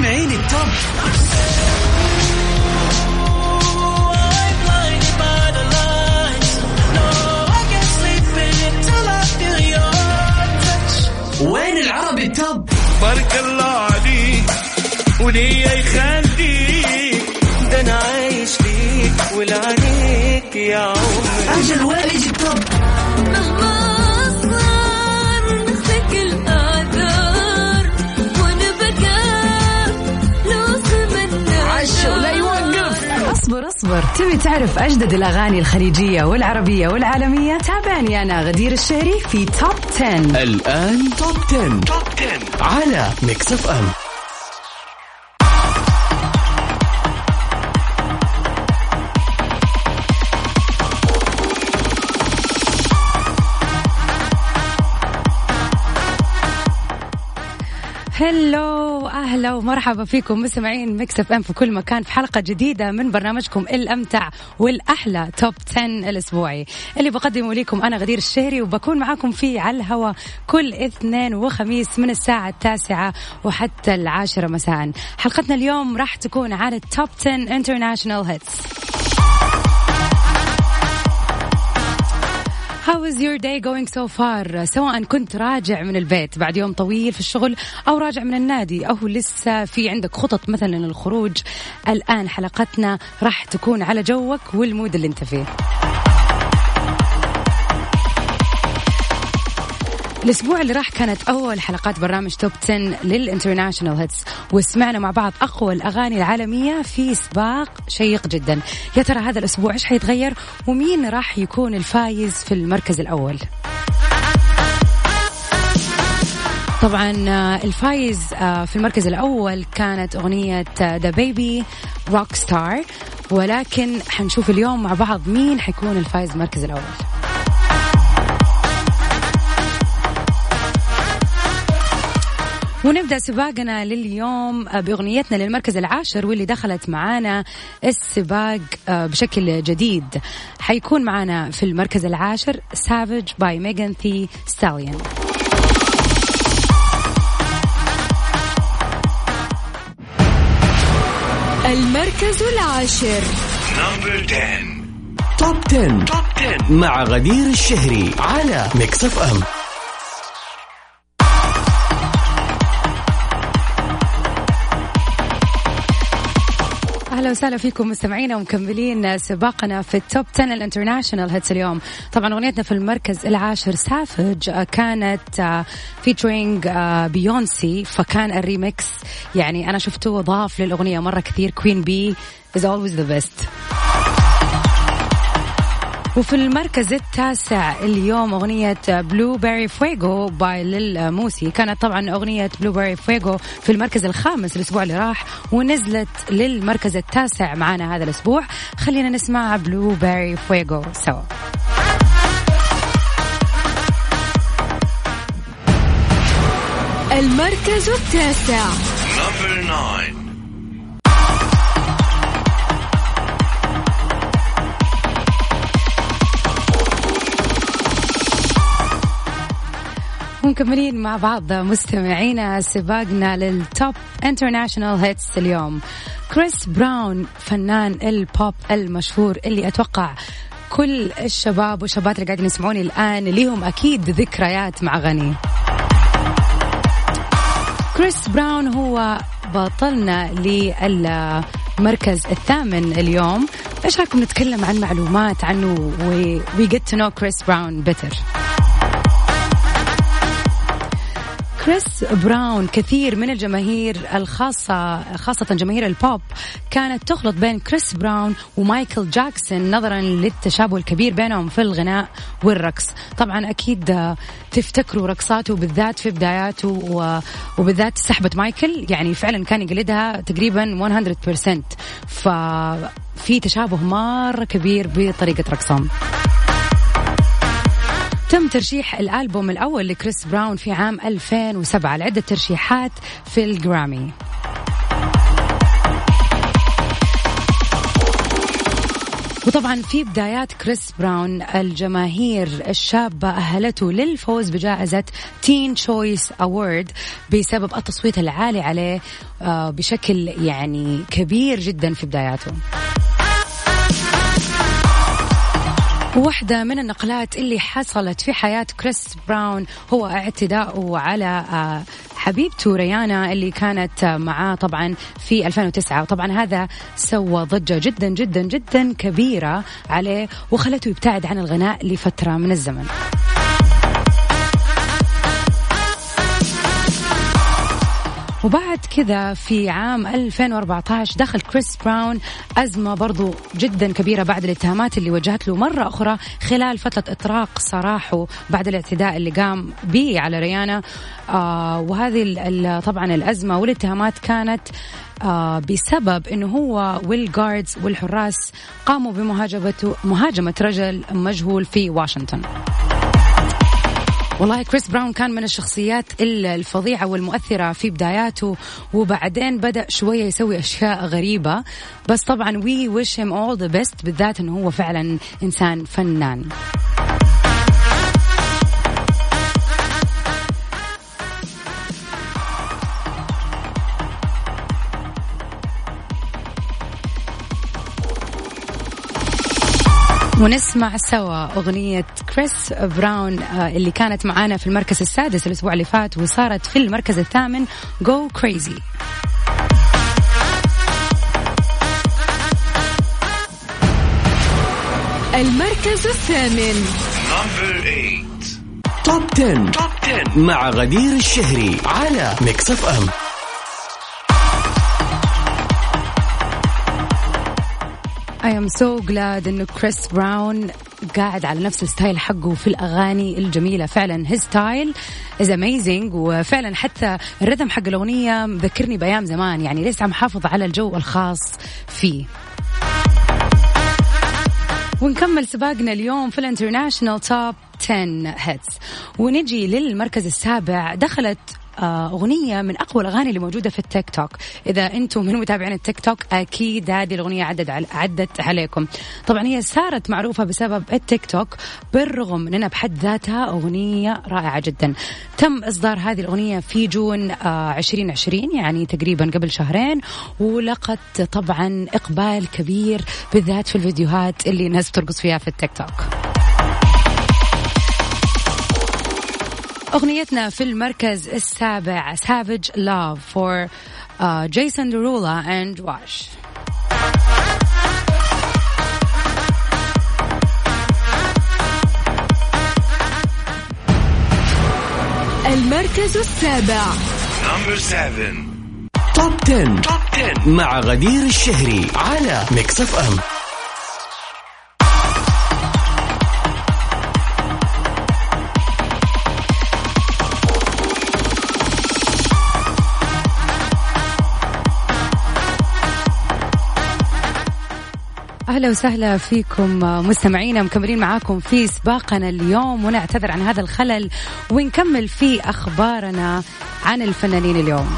Made it top. اصبر تبي تعرف أجدد الأغاني الخليجية والعربية والعالمية؟ تابعني أنا غدير الشهري في توب 10 الآن توب 10. توب 10 على ميكس اف ام هلو أهلا ومرحبا فيكم مستمعين Mix FM في كل مكان في حلقة جديدة من برنامجكم الأمتع والأحلى Top 10 الأسبوعي. اللي بقدمه لكم أنا غدير الشهري وبكون معاكم فيه على الهواء كل اثنين وخميس من الساعة التاسعة وحتى العاشرة مساء. حلقتنا اليوم راح تكون على ال Top 10 international hits How is your day going so far؟ سواء كنت راجع من البيت بعد يوم طويل في الشغل أو راجع من النادي أو لسه في عندك خطط مثلا للخروج الآن حلقتنا راح تكون على جوك وال mood اللي أنت فيه الأسبوع اللي راح كانت أول حلقات برنامج Top 10 لل international hits. وسمعنا مع بعض أقوى الأغاني العالمية في سباق شيق جدا. يا ترى هذا الأسبوع إيش حيتغير؟ ومين راح يكون الفايز في المركز الأول؟ طبعا آه، الفايز آه، في المركز الأول كانت أغنية DaBaby Rockstar ولكن حنشوف اليوم مع بعض مين حيكون الفايز المركز الأول. ونبدأ سباقنا لليوم بأغنيتنا للمركز العاشر واللي دخلت معانا السباق آه، بشكل جديد. حيكون معانا في المركز العاشر Savage by Megan Thee Stallion المركز العاشر. Number 10 Top 10. Top 10 مع غدير الشهري على ميكس اف ام أهلا وسهلا فيكم مستمعينا ومكملين سباقنا في ال Top 10 ال international hits اليوم. طبعا أغنيتنا في المركز العاشر Savage آه، كانت featuring بيونسي فكان الريمكس يعني أنا شفته وضاف للأغنية مرة كثير. Queen B is always the best وفي المركز التاسع اليوم أغنية Blueberry Faygo by Lil Mosey كانت طبعا أغنية Blueberry Faygo في المركز الخامس الأسبوع اللي راح ونزلت للمركز التاسع معنا هذا الأسبوع. خلينا نسمع Blueberry Faygo سوا. المركز التاسع. Number 9 ومكملين مع بعض مستمعينا سباقنا لل Top international hits اليوم. كريس براون فنان البوب المشهور اللي أتوقع كل الشباب والشابات اللي قاعدين يسمعوني الآن ليهم أكيد ذكريات مع غني. كريس براون هو بطلنا للمركز الثامن اليوم. إيش رأيكم نتكلم عن معلومات عنه we get to know Chris Brown better كريس براون كثير من الجماهير الخاصة خاصة جماهير البوب كانت تخلط بين كريس براون ومايكل جاكسون نظرا للتشابه الكبير بينهم في الغناء والرقص. طبعا أكيد آه، تفتكروا رقصاته بالذات في بداياته وبالذات سحبة مايكل. يعني فعلا كان يقلدها تقريبا 100% ففي تشابه مرة كبير بطريقة رقصهم. تم ترشيح الألبوم الأول لكريس براون في عام 2007 لعدة ترشيحات في الجرامي. وطبعا في بدايات كريس براون الجماهير الشابة أهلته للفوز بجائزة Teen Choice Award بسبب التصويت العالي عليه آه، بشكل يعني كبير جدا في بداياته. واحدة من النقلات اللي حصلت في حياة كريس براون هو اعتداؤه على آه، حبيبته ريانا اللي كانت معاه طبعا في 2009 وطبعا هذا سوى ضجة جدا جدا جدا كبيرة عليه وخلته يبتعد عن الغناء لفترة من الزمن. وبعد كذا في عام 2014 دخل كريس براون أزمة برضو جدا كبيرة بعد الاتهامات اللي وجهت له مرة أخرى خلال فترة إطراق سراحه بعد الاعتداء اللي قام به على ريانا آه وهذه طبعا الأزمة والاتهامات كانت آه بسبب إنه هو وال guards والحراس قاموا بمهاجمته مهاجمة رجل مجهول في واشنطن. والله كريس براون كان من الشخصيات الفظيعة والمؤثرة في بداياته وبعدين بدأ شوية يسوي أشياء غريبة. بس طبعا we wish him all the best بالذات إنه هو فعلا إنسان فنان. ونسمع سوا أغنية كريس براون آه، اللي كانت معانا في المركز السادس الأسبوع اللي فات وصارت في المركز الثامن. Go Crazy. المركز الثامن. Number 8. Top 10. Top 10 مع غدير الشهري على Mix FM I am so glad انه كريس براون قاعد على نفس ال style حقه في الأغاني الجميلة. فعلا his style is amazing وفعلا حتى ال rhythm حق الأغنية مذكرني بأيام زمان يعني لسه محافظ على الجو الخاص فيه. ونكمل سباقنا اليوم في ال international top 10 hits ونجي للمركز السابع. دخلت آه، أغنية من أقوى الأغاني اللي موجودة في التيك توك. إذا أنتم من متابعين التيك توك أكيد هذه الأغنية عدد عل... عدت عليكم. طبعا هي صارت معروفة بسبب التيك توك بالرغم من أنها بحد ذاتها أغنية رائعة جدا. تم إصدار هذه الأغنية في جون آه، 2020 يعني تقريبا قبل شهرين. ولقت طبعا إقبال كبير بالذات في الفيديوهات اللي الناس بترقص فيها في التيك توك. أغنيتنا في المركز السابع Savage Love for uh, Jason Derulo and Jawsh المركز السابع Number 7. Top 10. Top 10 مع غدير الشهري على Mix FM أهلا وسهلا فيكم مستمعينا مكملين معاكم في سباقنا اليوم ونعتذر عن هذا الخلل ونكمل في أخبارنا عن الفنانين اليوم.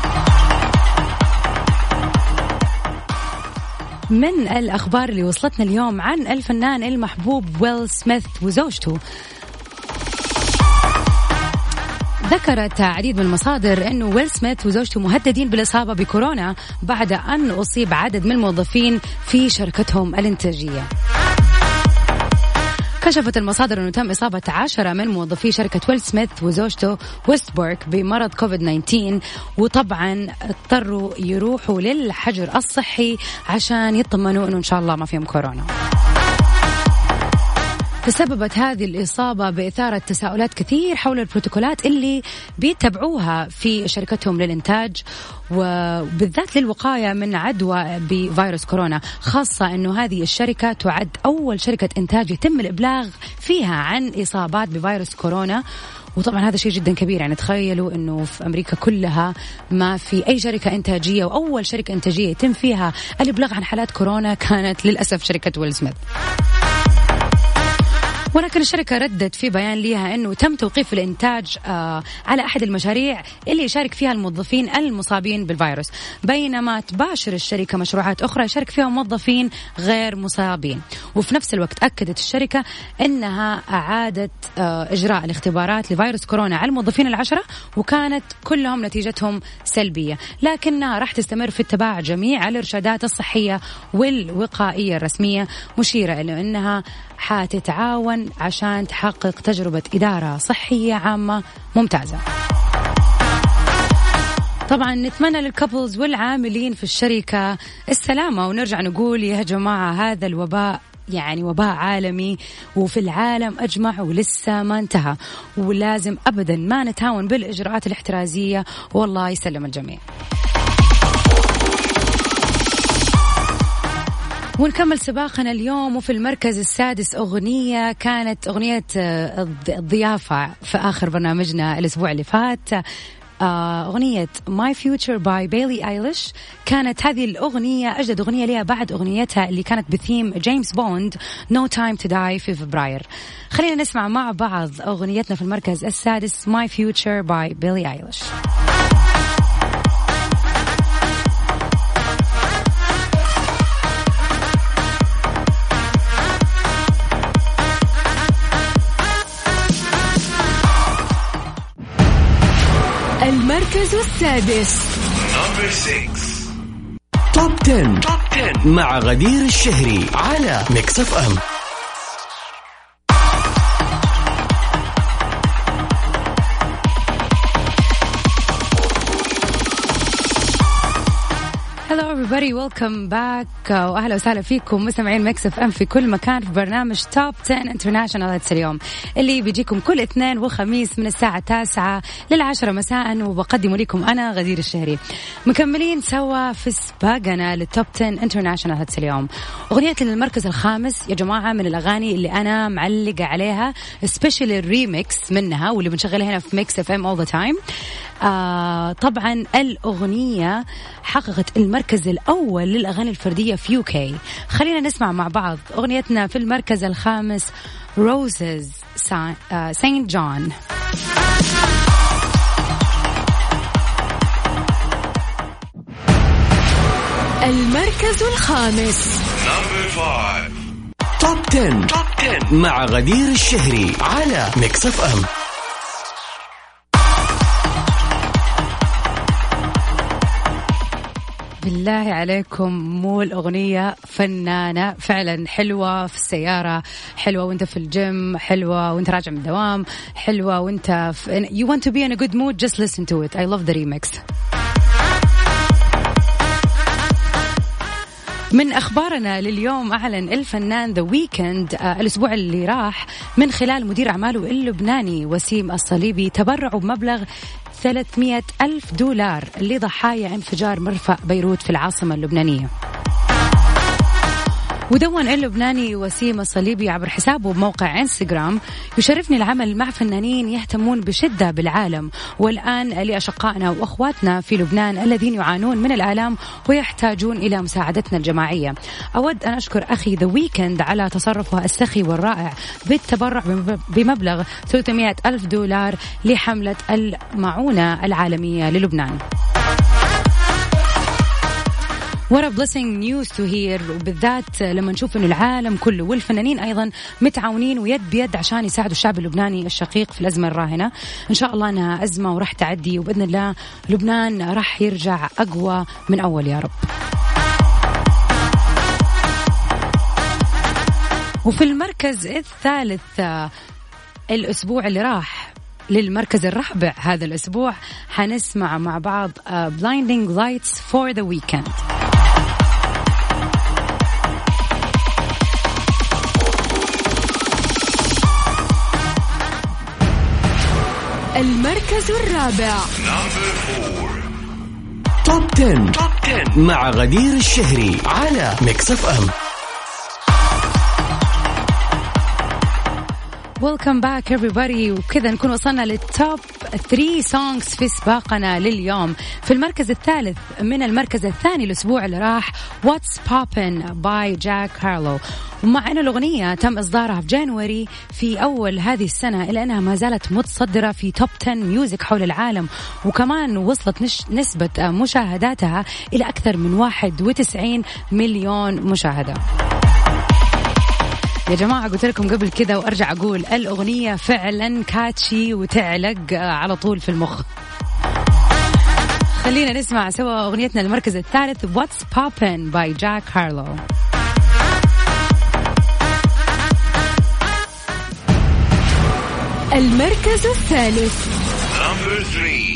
من الأخبار اللي وصلتنا اليوم عن الفنان المحبوب ويل سميث وزوجته ذكرت عديد من المصادر انه ويل سميث وزوجته مهددين بالإصابة بكورونا بعد أن أصيب عدد من الموظفين في شركتهم الإنتاجية. كشفت المصادر إنه تم إصابة عشرة من موظفي شركة ويل سميث وزوجته ويستبورك بمرض كوفيد 19 وطبعا اضطروا يروحوا للحجر الصحي عشان يطمنوا إنه إن شاء الله ما فيهم كورونا. تسببت هذه الإصابة بإثارة تساؤلات كثير حول البروتوكولات اللي بيتبعوها في شركتهم للإنتاج وبالذات للوقاية من عدوى بفيروس كورونا خاصة أنه هذه الشركة تعد أول شركة إنتاج يتم الإبلاغ فيها عن إصابات بفيروس كورونا. وطبعا هذا شيء جدا كبير يعني تخيلوا إنه في أمريكا كلها ما في أي شركة إنتاجية واول شركة إنتاجية يتم فيها الإبلاغ عن حالات كورونا كانت للأسف شركة ويل سميث. ولكن الشركة ردت في بيان لها أنه تم توقيف الإنتاج آه على أحد المشاريع اللي يشارك فيها الموظفين المصابين بالفيروس. بينما تباشر الشركة مشروعات أخرى يشارك فيها موظفين غير مصابين. وفي نفس الوقت أكدت الشركة أنها أعادت آه إجراء الاختبارات لفيروس كورونا على الموظفين العشرة وكانت كلهم نتيجتهم سلبية. لكنها راح تستمر في اتباع جميع الإرشادات الصحية والوقائية الرسمية مشيرة إلى أنها حتتعاون عشان تحقق تجربة إدارة صحية عامة ممتازة. طبعا نتمنى للكابلز والعاملين في الشركة السلامة. ونرجع نقول يا جماعة هذا الوباء يعني وباء عالمي وفي العالم أجمع ولسه ما انتهى. ولازم أبدا ما نتهاون بالإجراءات الاحترازية. والله يسلم الجميع. ونكمل سباقنا اليوم وفي المركز السادس أغنية كانت أغنية آه، الضيافة في آخر برنامجنا الأسبوع اللي فات. آه، أغنية My Future by Bailey Eilish. كانت هذه الأغنية أجدد أغنية لها بعد أغنيتها اللي كانت بثيم جيمس بوند No Time to Die في فبراير. خلينا نسمع مع بعض أغنيتنا في المركز السادس My Future by Bailey Eilish. المركز السادس Number six. Top 10. Top 10 مع غدير الشهري على Mix F M everybody welcome back وأهلا وسهلا فيكم مستمعين Mix FM في كل مكان في برنامج top 10 international hits اليوم. اللي بيجيكم كل اثنين وخميس من الساعة 9 للعشرة مساء وبقدمه لكم أنا غدير الشهري. مكملين سوا في سباقنا لل top 10 international hits اليوم. أغنية للمركز الخامس يا جماعة من الأغاني اللي أنا معلقة عليها especially ال remix منها واللي بنشغلها هنا في Mix FM all the time آه طبعا الأغنية حققت المركز الأول للأغاني الفردية في UK خلينا نسمع مع بعض أغنيتنا في المركز الخامس Roses SAINt JHN المركز الخامس. Top 10. Top 10 مع غدير الشهري على Mix FM بالله عليكم. مو الأغنية فنانة فعلا حلوة في السيارة حلوة وأنت في الجيم حلوة وأنت راجع من الدوام حلوة وأنت if you want to be in a good mood just listen to it. I love the remix. من أخبارنا لليوم أعلن الفنان The Weeknd الأسبوع اللي راح من خلال مدير أعماله اللبناني وسيم الصليبي تبرعوا بمبلغ 300 ألف دولار لضحايا انفجار مرفأ بيروت في العاصمة اللبنانية. ودون اللبناني وسيم الصليبي عبر حسابه بموقع إنستغرام يشرفني العمل مع فنانين يهتمون بشدة بالعالم. والآن لأشقائنا وأخواتنا في لبنان الذين يعانون من الآلام ويحتاجون إلى مساعدتنا الجماعية. أود أن أشكر أخي The Weeknd على تصرفه السخي والرائع بالتبرع بمبلغ 300 ألف دولار لحملة المعونة العالمية للبنان. A blessing news to hear. وبالذات لما نشوف إنه العالم كله والفنانين أيضا متعاونين ويد بيد عشان يساعدوا الشعب اللبناني الشقيق في الأزمة الراهنة. إن شاء الله انها أزمة وراح تعدي وبإذن الله لبنان راح يرجع أقوى من أول يا رب. وفي المركز الثالث الأسبوع اللي راح للمركز الرابع هذا الأسبوع حنسمع مع بعض Blinding Lights for The Weeknd المركز الرابع. Top 10. Top 10 مع غدير الشهري على Mix FM Welcome back everybody. وكذا نكون وصلنا لل top 3 songs في سباقنا لليوم. في المركز الثالث من المركز الثاني الأسبوع اللي راح What's Poppin by Jack Harlow ومع أن الأغنية تم إصدارها في January في أول هذه السنة إلا أنها ما زالت متصدرة في top 10 music حول العالم وكمان وصلت نسبة مشاهداتها إلى أكثر من 91 مليون مشاهدة. يا جماعة قلت لكم قبل كذا وأرجع أقول الأغنية فعلا كاتشي وتعلق على طول في المخ. خلينا نسمع سوا أغنيتنا المركز الثالث What's Poppin' باي جاك هارلو المركز الثالث. Number three.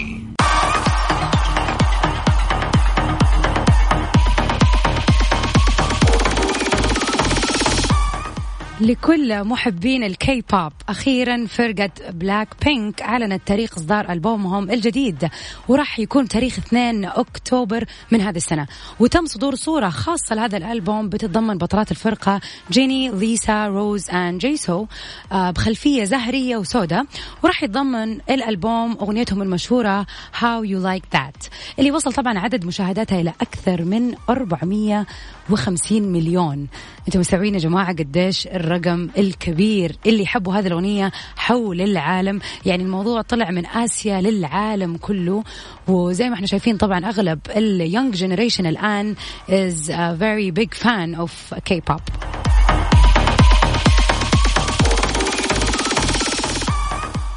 لكل محبين الكي بوب أخيرا فرقة بلاك بينك أعلنت تاريخ إصدار ألبومهم الجديد وراح يكون تاريخ 2 أكتوبر من هذه السنة. وتم صدور صورة خاصة لهذا الألبوم بتتضمن بطلات الفرقة Jennie Lisa Rosé and Jisoo آه، بخلفية زهرية وسوداء وراح يتضمن الألبوم أغنيتهم المشهورة How You Like That اللي وصل طبعا عدد مشاهداتها إلى أكثر من 450 مليون. أنتم مستوعبين يا جماعة قديش الرقم الكبير اللي يحبوا هذه الأغنية حول العالم. يعني الموضوع طلع من آسيا للعالم كله. وزي ما إحنا شايفين طبعا أغلب اليونج جنريشن الآن is a very big fan of K-pop.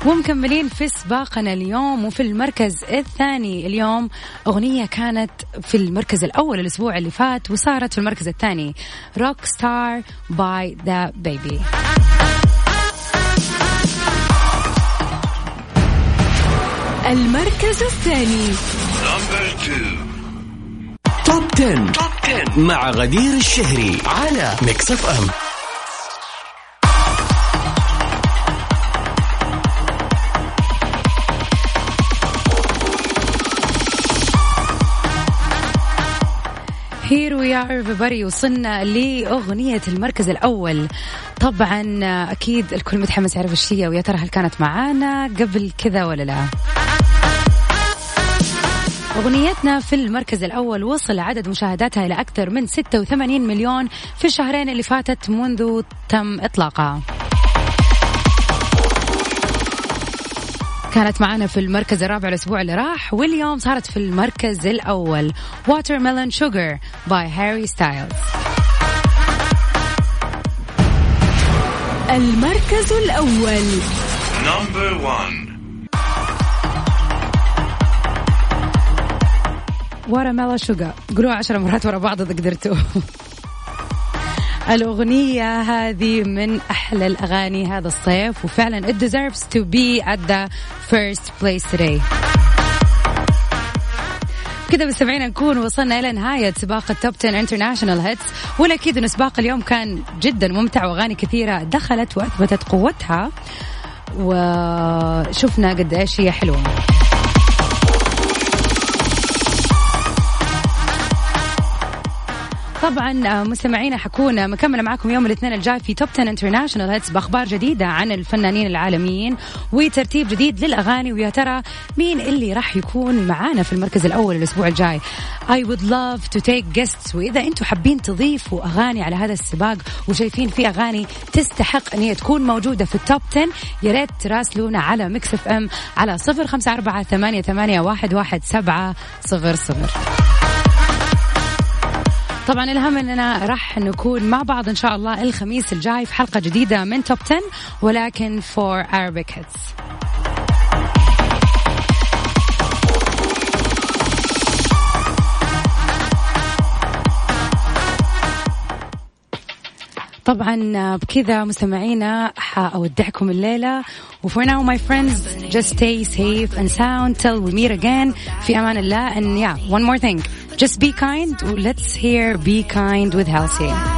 ومكملين في سباقنا اليوم وفي المركز الثاني اليوم. أغنية كانت في المركز الأول الأسبوع اللي فات وصارت في المركز الثاني. Rockstar by DaBaby المركز الثاني. Top 10. Top 10 مع غدير الشهري على Mix FM Here we are everybody وصلنا لأغنية المركز الأول. طبعا أكيد الكل متحمس يعرف إيش هي ويا ترى هل كانت معانا قبل كذا ولا لا؟ أغنيتنا في المركز الأول وصل عدد مشاهداتها إلى أكثر من 86 مليون في الشهرين اللي فاتت منذ تم إطلاقها. كانت معنا في المركز الرابع الأسبوع اللي راح واليوم صارت في المركز الأول. Watermelon Sugar by Harry Styles. المركز الأول. Number one. Watermelon Sugar. قولوها عشر مرات ورا بعض إذا قدرتوا. الأغنية هذه من أحلى الأغاني هذا الصيف وفعلا it deserves to be at the first place today. كذا مستمعينا نكون وصلنا إلى نهاية سباق ال top 10 international hits والأكيد أن سباق اليوم كان جدا ممتع وأغاني كثيرة دخلت وأثبتت قوتها وشفنا قد إيش هي حلوة. طبعا آه، مستمعينا حكون أنا آه، مكملة معاكم يوم الاثنين الجاي في top 10 international hits بأخبار جديدة عن الفنانين العالميين وترتيب جديد للأغاني. ويا ترى مين اللي راح يكون معانا في المركز الأول الأسبوع الجاي؟ I would love to take guesses وإذا أنتم حابين تضيفوا أغاني على هذا السباق وشايفين في أغاني تستحق أن هي تكون موجودة في ال top 10 يا ريت تراسلونا على Mix FM على 0548811700 طبعا المهم إننا راح نكون مع بعض إن شاء الله الخميس الجاي في حلقة جديدة من top 10 ولكن فور Arabic hits. طبعا بكذا مستمعينا حأودعكم الليلة. و for now my friends just stay safe and sound till we meet again. في أمان الله. And yeah one more thing. Just be kind. Let's hear be kind with Halsey